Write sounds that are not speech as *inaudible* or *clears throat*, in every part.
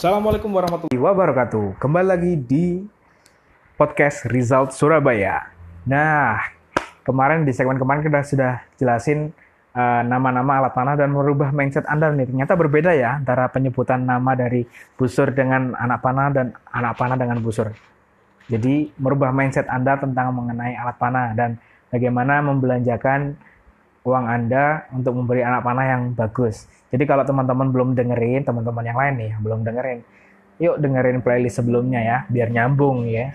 Assalamualaikum warahmatullahi wabarakatuh. Kembali lagi di podcast Result Surabaya. Nah, kemarin di segmen kemarin kita sudah jelasin uh, nama-nama alat panah dan merubah mindset Anda nih. Ternyata berbeda ya antara penyebutan nama dari busur dengan anak panah dan anak panah dengan busur. Jadi merubah mindset Anda tentang mengenai alat panah dan bagaimana membelanjakan uang Anda untuk memberi anak panah yang bagus. Jadi kalau teman-teman belum dengerin, teman-teman yang lain nih belum dengerin, yuk dengerin playlist sebelumnya ya, biar nyambung ya.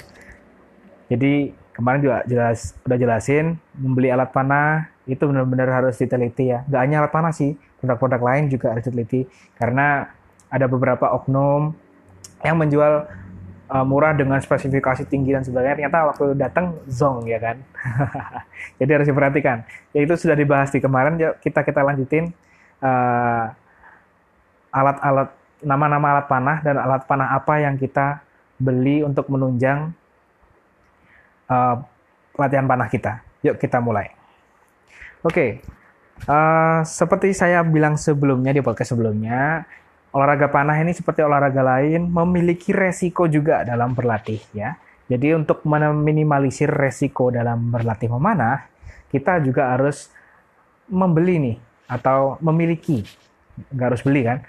Jadi kemarin juga jelas udah jelasin membeli alat panah itu benar-benar harus diteliti ya. Gak hanya alat panah sih, produk-produk lain juga harus diteliti. Karena ada beberapa oknum yang menjual uh, murah dengan spesifikasi tinggi dan sebagainya. Ternyata waktu datang zong ya kan? *laughs* Jadi harus diperhatikan. Ya itu sudah dibahas di kemarin ya kita kita lanjutin uh, alat-alat nama-nama alat panah dan alat panah apa yang kita beli untuk menunjang uh, latihan panah kita yuk kita mulai oke okay. uh, seperti saya bilang sebelumnya di podcast sebelumnya olahraga panah ini seperti olahraga lain memiliki resiko juga dalam berlatih ya. Jadi untuk meminimalisir resiko dalam berlatih memanah, kita juga harus membeli nih atau memiliki, nggak harus beli kan?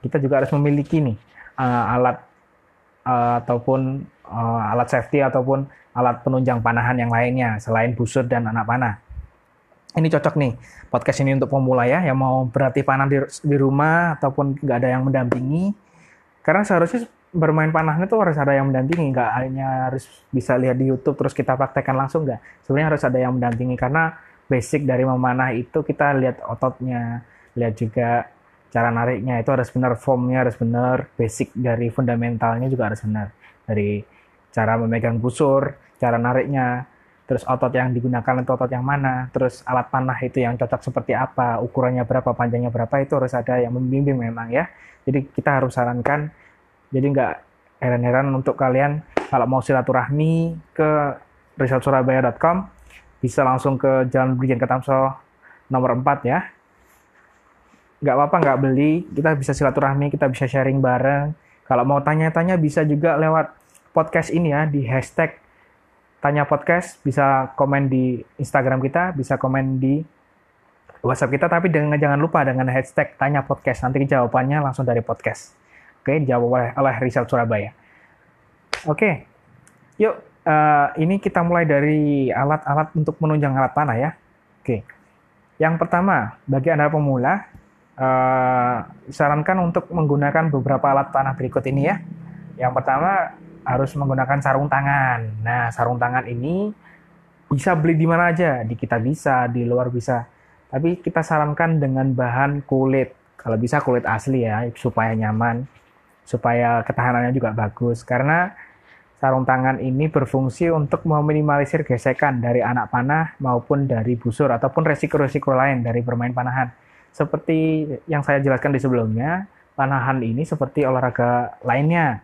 Kita juga harus memiliki nih uh, alat uh, ataupun uh, alat safety ataupun alat penunjang panahan yang lainnya selain busur dan anak panah. Ini cocok nih podcast ini untuk pemula ya yang mau berlatih panah di, di rumah ataupun nggak ada yang mendampingi. Karena seharusnya bermain panah itu harus ada yang mendampingi nggak hanya harus bisa lihat di YouTube terus kita praktekkan langsung nggak? Sebenarnya harus ada yang mendampingi karena basic dari memanah itu kita lihat ototnya lihat juga cara nariknya. Itu harus benar formnya harus benar basic dari fundamentalnya juga harus benar. Dari cara memegang busur cara nariknya terus otot yang digunakan itu otot yang mana, terus alat panah itu yang cocok seperti apa, ukurannya berapa, panjangnya berapa, itu harus ada yang membimbing memang ya. Jadi kita harus sarankan, jadi nggak heran-heran untuk kalian kalau mau silaturahmi ke risetsurabaya.com bisa langsung ke Jalan Brigjen Ketamso nomor 4 ya. Nggak apa-apa nggak beli, kita bisa silaturahmi, kita bisa sharing bareng. Kalau mau tanya-tanya bisa juga lewat podcast ini ya di hashtag tanya podcast, bisa komen di Instagram kita, bisa komen di WhatsApp kita, tapi dengan jangan lupa dengan hashtag tanya podcast. Nanti jawabannya langsung dari podcast. Oke, dijawab oleh, oleh Rizal Surabaya. Oke, yuk uh, ini kita mulai dari alat-alat untuk menunjang alat panah ya. Oke, yang pertama bagi anda pemula, uh, sarankan untuk menggunakan beberapa alat panah berikut ini ya. Yang pertama harus menggunakan sarung tangan. Nah, sarung tangan ini bisa beli di mana aja, di kita bisa, di luar bisa. Tapi kita sarankan dengan bahan kulit. Kalau bisa kulit asli ya, supaya nyaman, supaya ketahanannya juga bagus. Karena sarung tangan ini berfungsi untuk meminimalisir gesekan dari anak panah maupun dari busur ataupun resiko-resiko lain dari bermain panahan. Seperti yang saya jelaskan di sebelumnya, panahan ini seperti olahraga lainnya.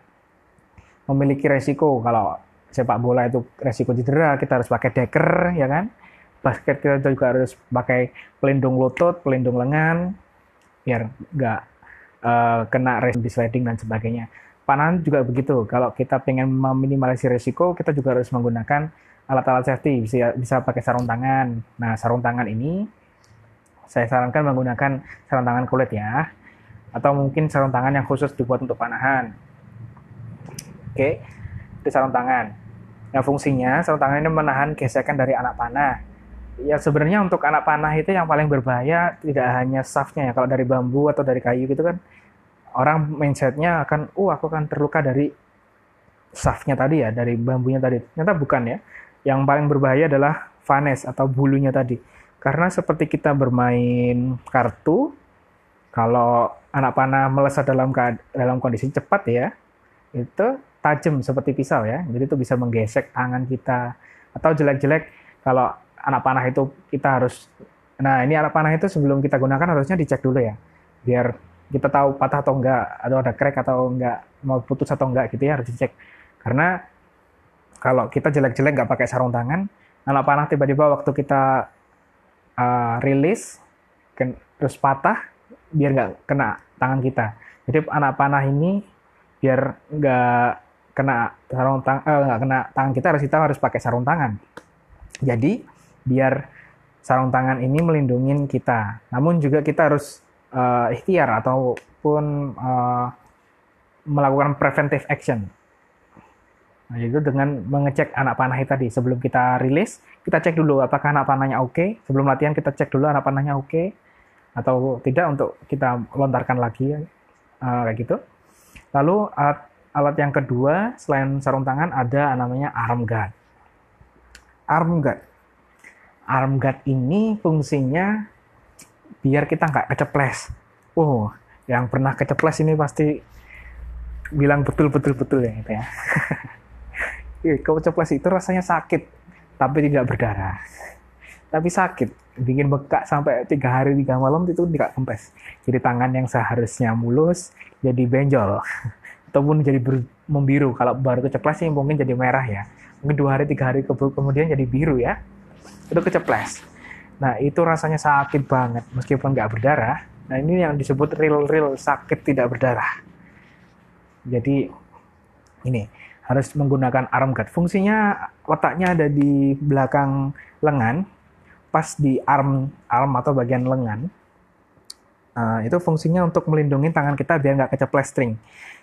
Memiliki resiko kalau sepak bola itu resiko cedera kita harus pakai deker ya kan? Basket kita juga harus pakai pelindung lutut pelindung lengan biar nggak uh, kena di sliding dan sebagainya panahan juga begitu kalau kita pengen meminimalisir resiko kita juga harus menggunakan alat-alat safety bisa bisa pakai sarung tangan nah sarung tangan ini saya sarankan menggunakan sarung tangan kulit ya atau mungkin sarung tangan yang khusus dibuat untuk panahan Oke, itu sarung tangan. Yang fungsinya sarung tangan ini menahan gesekan dari anak panah. Ya sebenarnya untuk anak panah itu yang paling berbahaya tidak hanya shaftnya ya. Kalau dari bambu atau dari kayu gitu kan, orang mindsetnya akan, uh aku akan terluka dari shaftnya tadi ya, dari bambunya tadi. Ternyata bukan ya. Yang paling berbahaya adalah vanes atau bulunya tadi. Karena seperti kita bermain kartu, kalau anak panah melesat dalam dalam kondisi cepat ya, itu tajam seperti pisau ya. Jadi itu bisa menggesek tangan kita. Atau jelek-jelek kalau anak panah itu kita harus Nah, ini anak panah itu sebelum kita gunakan harusnya dicek dulu ya. Biar kita tahu patah atau enggak, atau ada crack atau enggak, mau putus atau enggak gitu ya harus dicek. Karena kalau kita jelek-jelek nggak pakai sarung tangan, anak panah tiba-tiba waktu kita uh, rilis, terus patah, biar nggak kena tangan kita. Jadi anak panah ini biar nggak kena sarung tangan eh, nggak kena tangan kita harus kita harus pakai sarung tangan jadi biar sarung tangan ini melindungi kita namun juga kita harus uh, ikhtiar ataupun uh, melakukan preventive action Nah, itu dengan mengecek anak panah tadi. Sebelum kita rilis, kita cek dulu apakah anak panahnya oke. Okay. Sebelum latihan kita cek dulu anak panahnya oke okay. atau tidak untuk kita lontarkan lagi uh, kayak gitu. Lalu alat, alat yang kedua selain sarung tangan ada namanya arm guard. Arm guard. Arm guard ini fungsinya biar kita nggak keceples. Oh, yang pernah keceples ini pasti bilang betul betul betul ya gitu ya. *laughs* Iya, ceplas itu rasanya sakit, tapi tidak berdarah. Tapi sakit, bikin bekak sampai tiga hari tiga malam itu tidak kempes. Jadi tangan yang seharusnya mulus jadi benjol, *laughs* ataupun jadi membiru. Kalau baru keceplas sih mungkin jadi merah ya. Mungkin dua hari tiga hari kemudian jadi biru ya. Itu keceplas. Nah itu rasanya sakit banget, meskipun nggak berdarah. Nah ini yang disebut real-real sakit tidak berdarah. Jadi ini harus menggunakan arm guard. Fungsinya letaknya ada di belakang lengan, pas di arm arm atau bagian lengan. Uh, itu fungsinya untuk melindungi tangan kita biar nggak keceples string.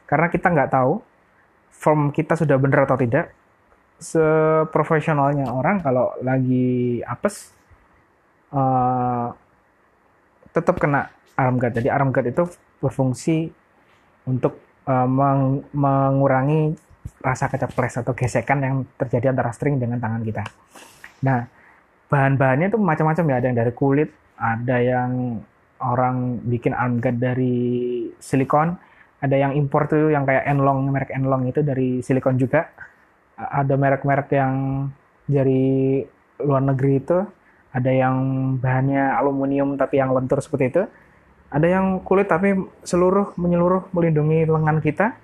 Karena kita nggak tahu form kita sudah benar atau tidak. Seprofesionalnya orang kalau lagi apes uh, tetap kena arm guard. Jadi arm guard itu berfungsi untuk uh, meng mengurangi rasa keceples atau gesekan yang terjadi antara string dengan tangan kita. Nah, bahan-bahannya itu macam-macam ya. Ada yang dari kulit, ada yang orang bikin arm guard dari silikon, ada yang impor tuh yang kayak Enlong, merek Enlong itu dari silikon juga. Ada merek-merek yang dari luar negeri itu, ada yang bahannya aluminium tapi yang lentur seperti itu. Ada yang kulit tapi seluruh menyeluruh melindungi lengan kita.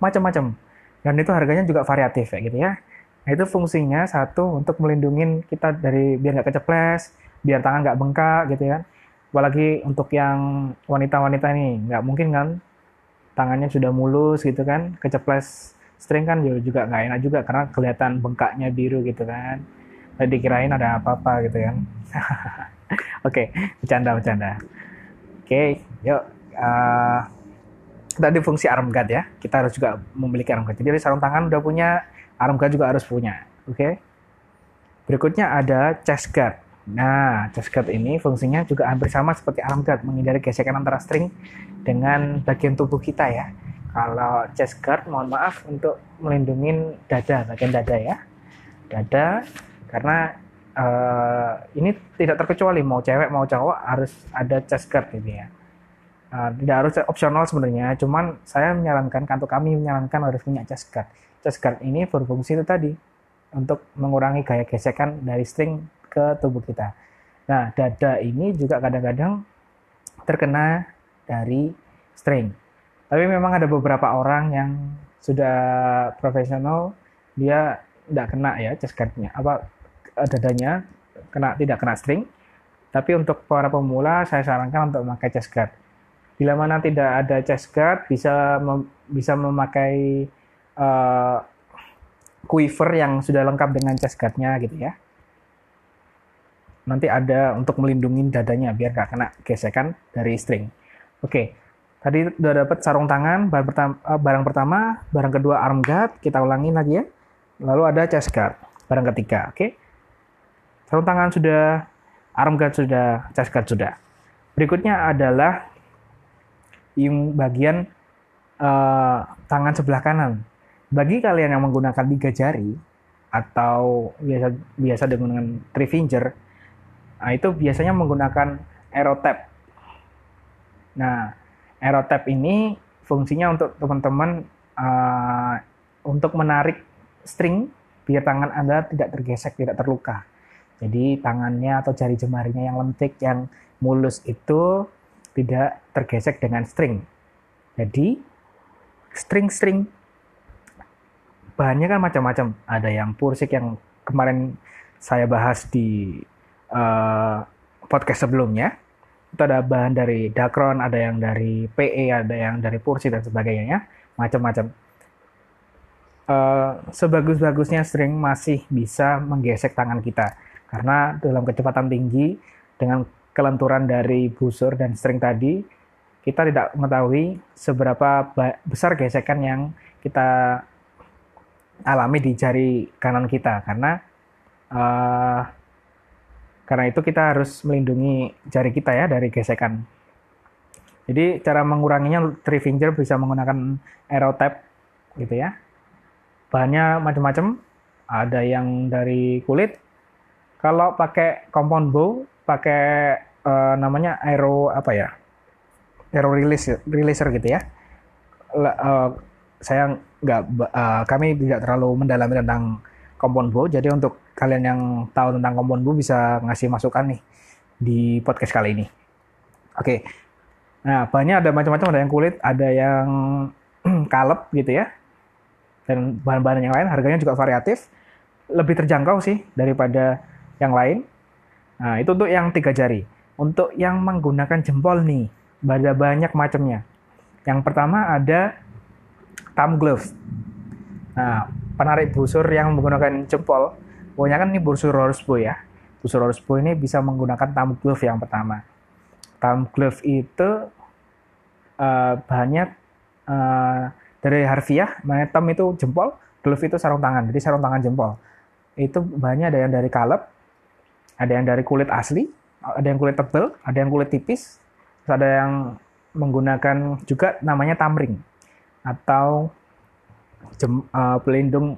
Macam-macam. Dan itu harganya juga variatif ya gitu ya. Nah itu fungsinya satu untuk melindungi kita dari biar nggak keceples biar tangan nggak bengkak gitu ya. Apalagi untuk yang wanita-wanita ini nggak mungkin kan? Tangannya sudah mulus gitu kan? Keceples string kan juga nggak enak juga karena kelihatan bengkaknya biru gitu kan dikirain ada apa-apa gitu kan *laughs* oke okay, bercanda bercanda oke okay, yuk uh, tadi fungsi arm guard ya. Kita harus juga memiliki arm guard. Jadi sarung tangan udah punya, arm guard juga harus punya. Oke. Okay? Berikutnya ada chest guard. Nah, chest guard ini fungsinya juga hampir sama seperti arm guard, menghindari gesekan antara string dengan bagian tubuh kita ya. Kalau chest guard, mohon maaf untuk melindungi dada, bagian dada ya. Dada, karena uh, ini tidak terkecuali mau cewek mau cowok harus ada chest guard ini ya Uh, tidak harus opsional sebenarnya, cuman saya menyarankan, kantor kami menyarankan harus punya chest guard. Chest guard ini berfungsi itu tadi, untuk mengurangi gaya gesekan dari string ke tubuh kita. Nah, dada ini juga kadang-kadang terkena dari string. Tapi memang ada beberapa orang yang sudah profesional, dia tidak kena ya chest guardnya, apa dadanya kena tidak kena string. Tapi untuk para pemula, saya sarankan untuk memakai chest guard Bila mana tidak ada chest guard, bisa mem bisa memakai uh, quiver yang sudah lengkap dengan chest guardnya gitu ya. Nanti ada untuk melindungi dadanya biar nggak kena gesekan dari string. Oke, tadi udah dapat sarung tangan, barang pertama, uh, barang pertama, barang kedua arm guard, kita ulangi lagi ya. Lalu ada chest guard, barang ketiga, oke. Sarung tangan sudah, arm guard sudah, chest guard sudah. Berikutnya adalah yang bagian uh, tangan sebelah kanan. Bagi kalian yang menggunakan tiga jari atau biasa biasa dengan three finger, nah itu biasanya menggunakan arrow tap. Nah, arrow tap ini fungsinya untuk teman-teman uh, untuk menarik string biar tangan Anda tidak tergesek, tidak terluka. Jadi tangannya atau jari jemarinya yang lentik, yang mulus itu tidak tergesek dengan string. Jadi string-string bahannya kan macam-macam. Ada yang pursik yang kemarin saya bahas di uh, podcast sebelumnya. itu ada bahan dari Dacron, ada yang dari PE, ada yang dari Pursi dan sebagainya ya, macam-macam. Uh, sebagus-bagusnya string masih bisa menggesek tangan kita karena dalam kecepatan tinggi dengan kelenturan dari busur dan string tadi kita tidak mengetahui seberapa besar gesekan yang kita alami di jari kanan kita karena uh, karena itu kita harus melindungi jari kita ya dari gesekan. Jadi cara menguranginya three finger bisa menggunakan arrow tap gitu ya. Bahannya macam-macam. Ada yang dari kulit. Kalau pakai compound bow, pakai uh, namanya arrow apa ya? Arrow release releaser gitu ya. Uh, saya nggak uh, kami tidak terlalu mendalami tentang compound bow. Jadi untuk kalian yang tahu tentang compound bow bisa ngasih masukan nih di podcast kali ini. Oke. Nah, bahannya ada macam-macam, ada yang kulit, ada yang *clears throat* kalep gitu ya. Dan bahan-bahan yang lain harganya juga variatif. Lebih terjangkau sih daripada yang lain. Nah, itu untuk yang tiga jari. Untuk yang menggunakan jempol nih, ada banyak macamnya. Yang pertama ada thumb glove. Nah, penarik busur yang menggunakan jempol, pokoknya kan ini busur Horsebow ya. Busur Horsebow ini bisa menggunakan thumb glove yang pertama. Thumb glove itu uh, bahannya uh, dari harfiah, makanya thumb itu jempol, glove itu sarung tangan, jadi sarung tangan jempol. Itu bahannya ada yang dari kaleb, ada yang dari kulit asli, ada yang kulit tebal, ada yang kulit tipis, terus ada yang menggunakan juga namanya tamring atau jem, uh, pelindung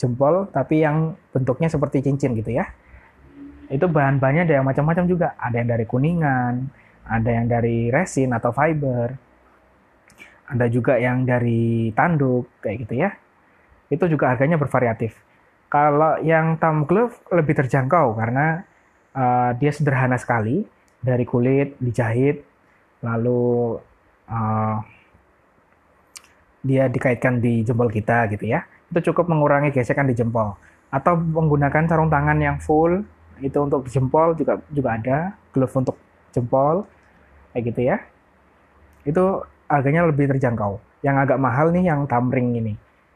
jempol tapi yang bentuknya seperti cincin gitu ya. Itu bahan-bahannya ada yang macam-macam juga. Ada yang dari kuningan, ada yang dari resin atau fiber. Ada juga yang dari tanduk kayak gitu ya. Itu juga harganya bervariatif. Kalau yang thumb glove lebih terjangkau karena uh, dia sederhana sekali dari kulit dijahit lalu uh, dia dikaitkan di jempol kita gitu ya. Itu cukup mengurangi gesekan di jempol. Atau menggunakan sarung tangan yang full itu untuk jempol juga juga ada, glove untuk jempol kayak gitu ya. Itu harganya lebih terjangkau. Yang agak mahal nih yang tamring ini.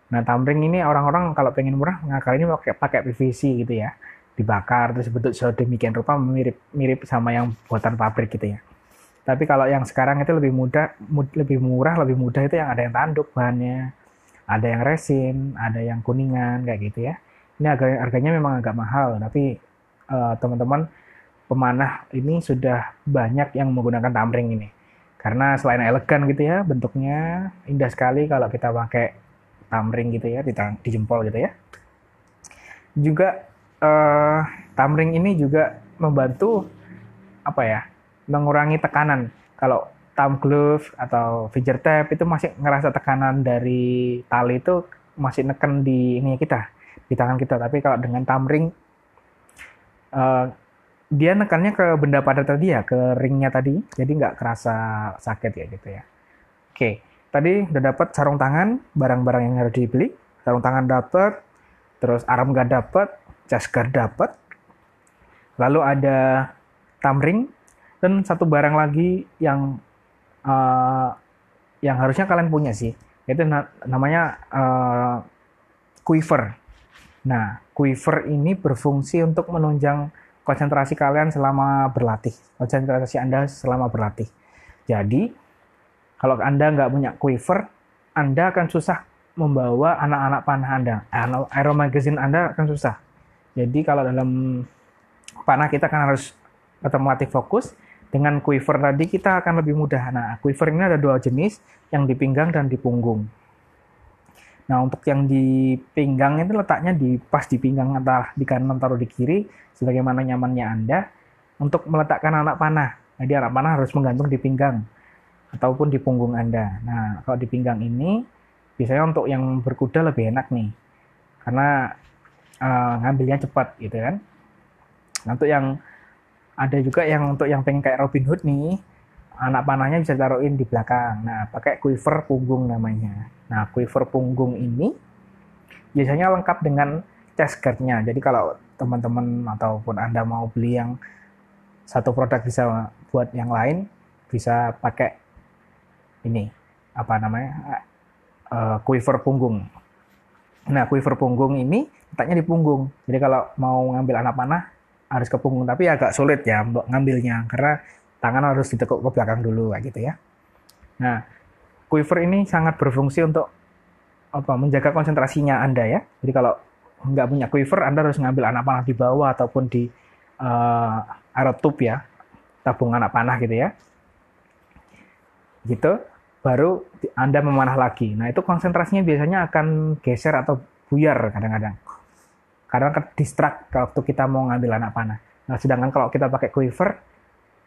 Nah, tamring ini orang-orang kalau pengen murah ini pakai pakai PVC gitu ya. Dibakar terus bentuk sedemikian rupa mirip mirip sama yang buatan pabrik gitu ya. Tapi kalau yang sekarang itu lebih mudah, mud, lebih murah, lebih mudah itu yang ada yang tanduk bahannya, ada yang resin, ada yang kuningan kayak gitu ya. Ini harga, harganya memang agak mahal, tapi uh, teman-teman pemanah ini sudah banyak yang menggunakan tamring ini. Karena selain elegan gitu ya, bentuknya indah sekali kalau kita pakai tamring gitu ya di, di jempol gitu ya. Juga uh, tamring ini juga membantu apa ya? mengurangi tekanan. Kalau thumb glove atau finger tape itu masih ngerasa tekanan dari tali itu masih neken di ini kita, di tangan kita. Tapi kalau dengan thumb ring, uh, dia nekannya ke benda padat tadi ya, ke ringnya tadi, jadi nggak kerasa sakit ya gitu ya. Oke, tadi udah dapat sarung tangan, barang-barang yang harus dibeli, sarung tangan dapat, terus arm guard dapat, guard dapat, lalu ada thumb ring, dan satu barang lagi yang uh, yang harusnya kalian punya sih, itu na namanya uh, quiver. Nah, quiver ini berfungsi untuk menunjang konsentrasi kalian selama berlatih, konsentrasi Anda selama berlatih. Jadi, kalau Anda nggak punya quiver, Anda akan susah membawa anak-anak panah Anda. Aero magazine Anda akan susah. Jadi, kalau dalam panah kita kan harus melatih fokus, dengan quiver tadi kita akan lebih mudah. Nah, quiver ini ada dua jenis, yang di pinggang dan di punggung. Nah, untuk yang di pinggang itu letaknya di pas di pinggang antara di kanan atau di kiri, sebagaimana nyamannya Anda untuk meletakkan anak panah. Jadi anak panah harus menggantung di pinggang ataupun di punggung Anda. Nah, kalau di pinggang ini biasanya untuk yang berkuda lebih enak nih. Karena uh, ngambilnya cepat gitu kan. Nah, untuk yang ada juga yang untuk yang pengen kayak Robin Hood nih anak panahnya bisa taruhin di belakang nah pakai quiver punggung namanya nah quiver punggung ini biasanya lengkap dengan chest guardnya jadi kalau teman-teman ataupun anda mau beli yang satu produk bisa buat yang lain bisa pakai ini apa namanya uh, quiver punggung. Nah quiver punggung ini letaknya di punggung. Jadi kalau mau ngambil anak panah harus ke punggung, tapi agak sulit ya ngambilnya karena tangan harus ditekuk ke belakang dulu kayak gitu ya. Nah quiver ini sangat berfungsi untuk apa menjaga konsentrasinya Anda ya. Jadi kalau nggak punya quiver, Anda harus ngambil anak panah di bawah ataupun di uh, aerotube ya, tabung anak panah gitu ya. Gitu, baru Anda memanah lagi. Nah itu konsentrasinya biasanya akan geser atau buyar kadang-kadang. Karena ke distrak waktu kita mau ngambil anak panah. Nah sedangkan kalau kita pakai quiver,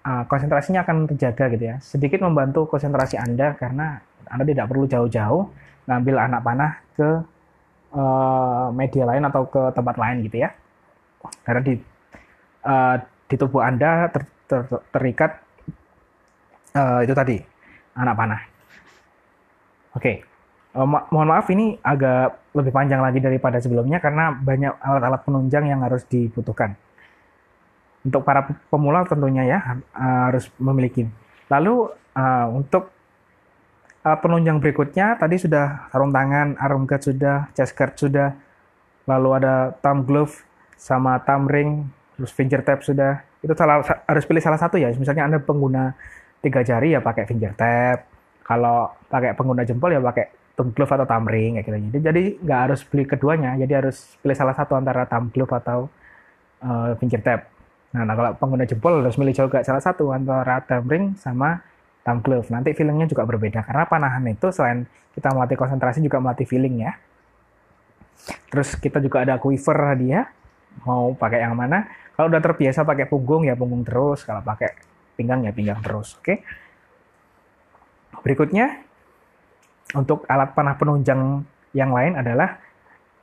uh, konsentrasinya akan terjaga gitu ya. Sedikit membantu konsentrasi Anda karena Anda tidak perlu jauh-jauh ngambil anak panah ke uh, media lain atau ke tempat lain gitu ya. Karena di uh, di tubuh Anda ter, ter, terikat uh, itu tadi anak panah. Oke. Okay. Uh, mo mohon maaf ini agak lebih panjang lagi daripada sebelumnya karena banyak alat-alat penunjang yang harus dibutuhkan. Untuk para pemula tentunya ya harus memiliki. Lalu uh, untuk uh, penunjang berikutnya tadi sudah sarung tangan, arm guard sudah, chest guard sudah, lalu ada thumb glove sama thumb ring, terus finger tap sudah. Itu salah, harus pilih salah satu ya. Misalnya Anda pengguna tiga jari ya pakai finger tap. Kalau pakai pengguna jempol ya pakai thumb glove atau thumb ring kayak gitu. Jadi nggak harus beli keduanya, jadi harus pilih salah satu antara thumb glove atau uh, finger tap. Nah, nah kalau pengguna jempol harus milih juga salah satu antara thumb ring sama thumb glove. Nanti feelingnya juga berbeda karena panahan itu selain kita melatih konsentrasi juga melatih feeling ya. Terus kita juga ada quiver dia mau pakai yang mana. Kalau udah terbiasa pakai punggung ya punggung terus, kalau pakai pinggang ya pinggang terus. Oke. Berikutnya untuk alat panah penunjang yang lain adalah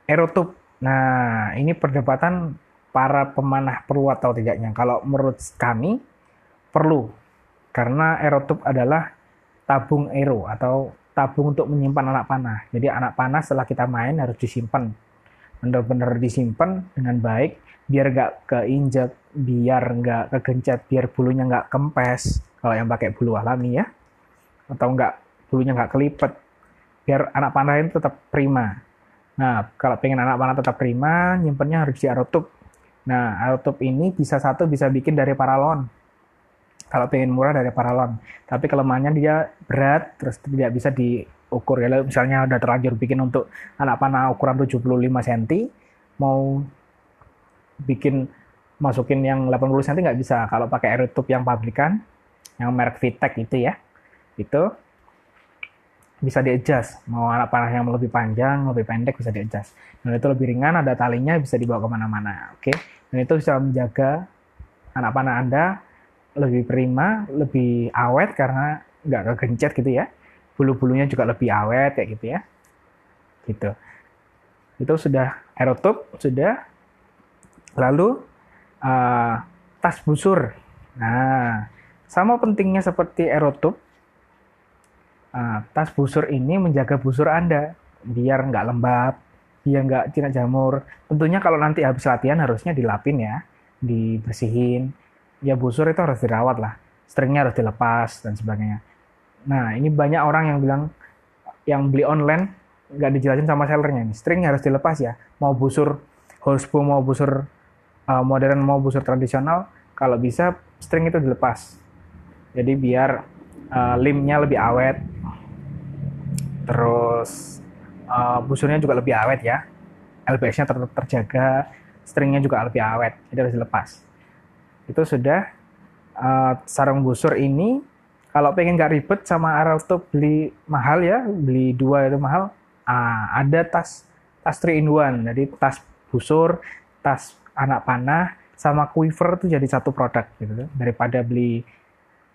aerotube. Nah, ini perdebatan para pemanah perlu atau tidaknya. Kalau menurut kami perlu karena aerotub adalah tabung aero atau tabung untuk menyimpan anak panah. Jadi anak panah setelah kita main harus disimpan. Benar-benar disimpan dengan baik biar nggak keinjak, biar nggak kegencet, biar bulunya nggak kempes. Kalau yang pakai bulu alami ya. Atau nggak bulunya nggak kelipet. Biar anak panah ini tetap prima. Nah, kalau pengen anak panah tetap prima, nyimpennya harus di aerotub. Nah, aerotub ini bisa satu bisa bikin dari paralon kalau pengen murah dari paralon. Tapi kelemahannya dia berat, terus tidak bisa diukur. Ya, misalnya udah terlanjur bikin untuk anak panah ukuran 75 cm, mau bikin masukin yang 80 cm nggak bisa. Kalau pakai aerotube yang pabrikan, yang merek Vitek itu ya, itu bisa di adjust. Mau anak panah yang lebih panjang, lebih pendek bisa di adjust. Dan itu lebih ringan, ada talinya, bisa dibawa ke mana-mana. Oke, okay? dan itu bisa menjaga anak panah Anda lebih prima, lebih awet karena nggak kegencet gitu ya. Bulu-bulunya juga lebih awet kayak gitu ya. Gitu. Itu sudah aerotub, sudah. Lalu uh, tas busur. Nah, sama pentingnya seperti aerotub, uh, tas busur ini menjaga busur Anda biar nggak lembab, biar nggak jinak jamur. Tentunya kalau nanti habis latihan harusnya dilapin ya, dibersihin. Ya busur itu harus dirawat lah. Stringnya harus dilepas dan sebagainya. Nah ini banyak orang yang bilang yang beli online nggak dijelasin sama sellernya ini. String harus dilepas ya. Mau busur horseshoe mau busur uh, modern mau busur tradisional kalau bisa string itu dilepas. Jadi biar uh, limnya lebih awet terus uh, busurnya juga lebih awet ya. LBS-nya tetap terjaga stringnya juga lebih awet jadi harus dilepas. Itu sudah uh, sarung busur ini. Kalau pengen gak ribet sama Arauto beli mahal ya beli dua itu mahal. Uh, ada tas tas 3 in 1 jadi tas busur tas anak panah sama quiver itu jadi satu produk gitu. Daripada beli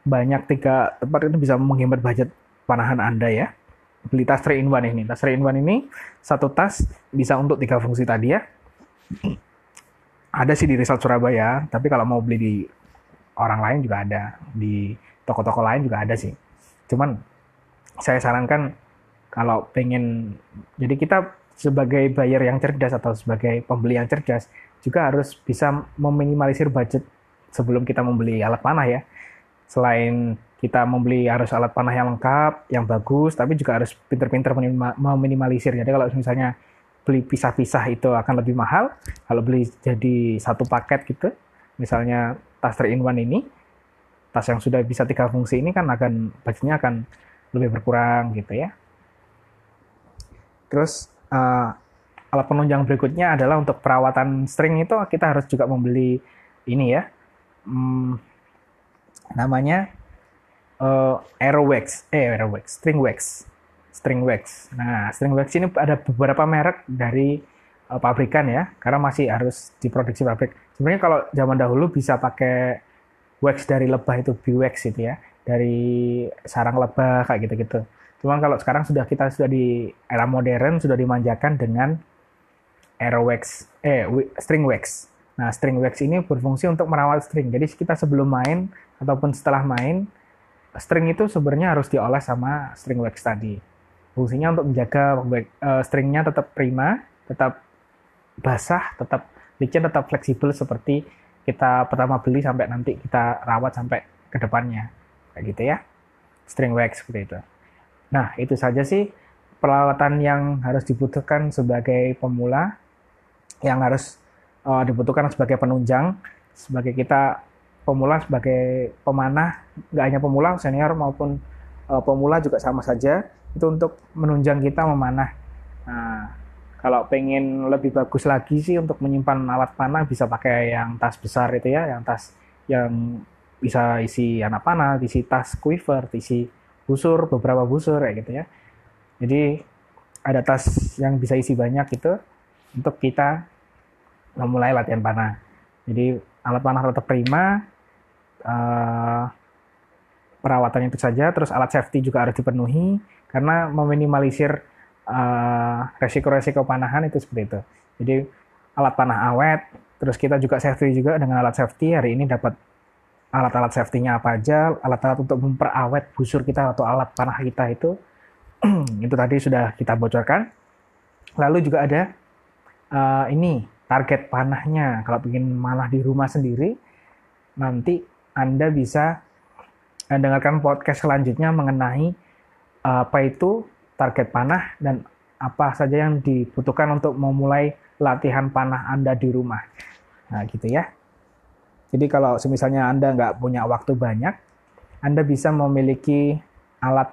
banyak tiga tempat itu bisa menghemat budget panahan anda ya beli tas 3 in 1 ini tas 3 in 1 ini satu tas bisa untuk tiga fungsi tadi ya ada sih di Result Surabaya, tapi kalau mau beli di orang lain juga ada, di toko-toko lain juga ada sih. Cuman saya sarankan kalau pengen, jadi kita sebagai buyer yang cerdas atau sebagai pembeli yang cerdas juga harus bisa meminimalisir budget sebelum kita membeli alat panah ya. Selain kita membeli harus alat panah yang lengkap, yang bagus, tapi juga harus pinter-pinter meminimalisir. Jadi kalau misalnya beli pisah-pisah itu akan lebih mahal. Kalau beli jadi satu paket gitu, misalnya tas 3 in 1 ini, tas yang sudah bisa tiga fungsi ini kan akan budgetnya akan lebih berkurang gitu ya. Terus uh, alat penunjang berikutnya adalah untuk perawatan string itu kita harus juga membeli ini ya, hmm, namanya uh, Aero Wax, eh Aero Wax, String Wax, String Wax. Nah, String Wax ini ada beberapa merek dari uh, pabrikan ya, karena masih harus diproduksi pabrik. Sebenarnya kalau zaman dahulu bisa pakai wax dari lebah itu wax itu ya, dari sarang lebah kayak gitu-gitu. Cuman kalau sekarang sudah kita sudah di era modern sudah dimanjakan dengan Aero Wax, eh String Wax. Nah, string wax ini berfungsi untuk merawat string. Jadi kita sebelum main ataupun setelah main string itu sebenarnya harus dioles sama string wax tadi. Fungsinya untuk menjaga uh, stringnya tetap prima, tetap basah, tetap licin, tetap fleksibel seperti kita pertama beli sampai nanti kita rawat sampai ke depannya. Kayak gitu ya. String wax seperti itu. Nah, itu saja sih peralatan yang harus dibutuhkan sebagai pemula yang harus uh, dibutuhkan sebagai penunjang, sebagai kita pemula sebagai pemanah nggak hanya pemula senior maupun uh, pemula juga sama saja itu untuk menunjang kita memanah nah kalau pengen lebih bagus lagi sih untuk menyimpan alat panah bisa pakai yang tas besar itu ya yang tas yang bisa isi anak panah, isi tas quiver, isi busur, beberapa busur kayak gitu ya. Jadi ada tas yang bisa isi banyak itu untuk kita memulai latihan panah. Jadi alat panah tetap prima, uh, perawatannya itu saja, terus alat safety juga harus dipenuhi karena meminimalisir uh, resiko-resiko panahan itu seperti itu. Jadi alat panah awet, terus kita juga safety juga dengan alat safety hari ini dapat alat-alat safety-nya apa aja, alat-alat untuk memperawet busur kita atau alat panah kita itu *clears throat* itu tadi sudah kita bocorkan. Lalu juga ada uh, ini target panahnya. Kalau ingin manah di rumah sendiri, nanti anda bisa eh, dengarkan podcast selanjutnya mengenai eh, apa itu target panah dan apa saja yang dibutuhkan untuk memulai latihan panah Anda di rumah. Nah, gitu ya. Jadi kalau misalnya Anda nggak punya waktu banyak, Anda bisa memiliki alat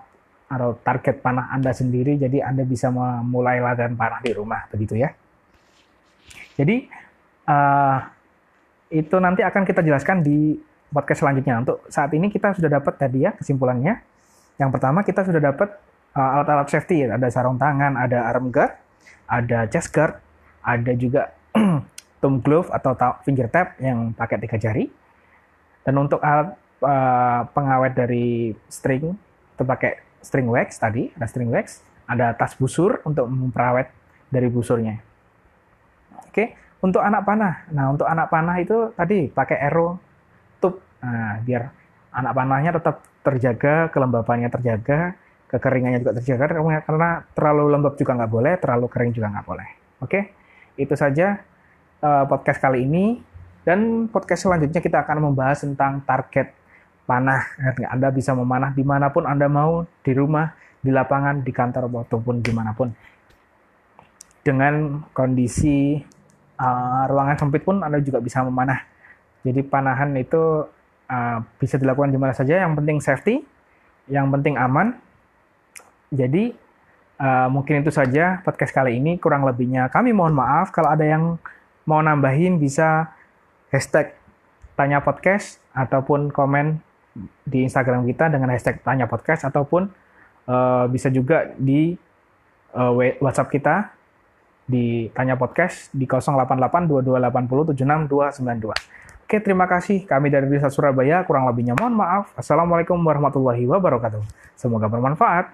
atau target panah Anda sendiri, jadi Anda bisa memulai latihan panah di rumah, begitu ya. Jadi, uh, itu nanti akan kita jelaskan di podcast selanjutnya. Untuk saat ini kita sudah dapat tadi ya kesimpulannya. Yang pertama kita sudah dapat uh, alat-alat safety, ada sarung tangan, ada arm guard, ada chest guard, ada juga *clears throat* thumb glove atau finger tap yang pakai tiga jari. Dan untuk alat uh, pengawet dari string, itu pakai string wax tadi, ada string wax, ada tas busur untuk memperawet dari busurnya. Oke, untuk anak panah. Nah, untuk anak panah itu tadi pakai arrow Nah, biar anak panahnya tetap terjaga, kelembapannya terjaga, kekeringannya juga terjaga, karena terlalu lembab juga nggak boleh, terlalu kering juga nggak boleh. Oke, itu saja uh, podcast kali ini. Dan podcast selanjutnya kita akan membahas tentang target panah. Anda bisa memanah di mana pun Anda mau, di rumah, di lapangan, di kantor, ataupun di mana pun. Dengan kondisi uh, ruangan sempit pun Anda juga bisa memanah. Jadi panahan itu uh, bisa dilakukan di mana saja. Yang penting safety, yang penting aman. Jadi uh, mungkin itu saja podcast kali ini. Kurang lebihnya kami mohon maaf. Kalau ada yang mau nambahin bisa hashtag tanya podcast ataupun komen di Instagram kita dengan hashtag tanya podcast ataupun uh, bisa juga di uh, WhatsApp kita di tanya podcast di 088 2280 76292. Oke, terima kasih. Kami dari Desa Surabaya, kurang lebihnya mohon maaf. Assalamualaikum warahmatullahi wabarakatuh. Semoga bermanfaat.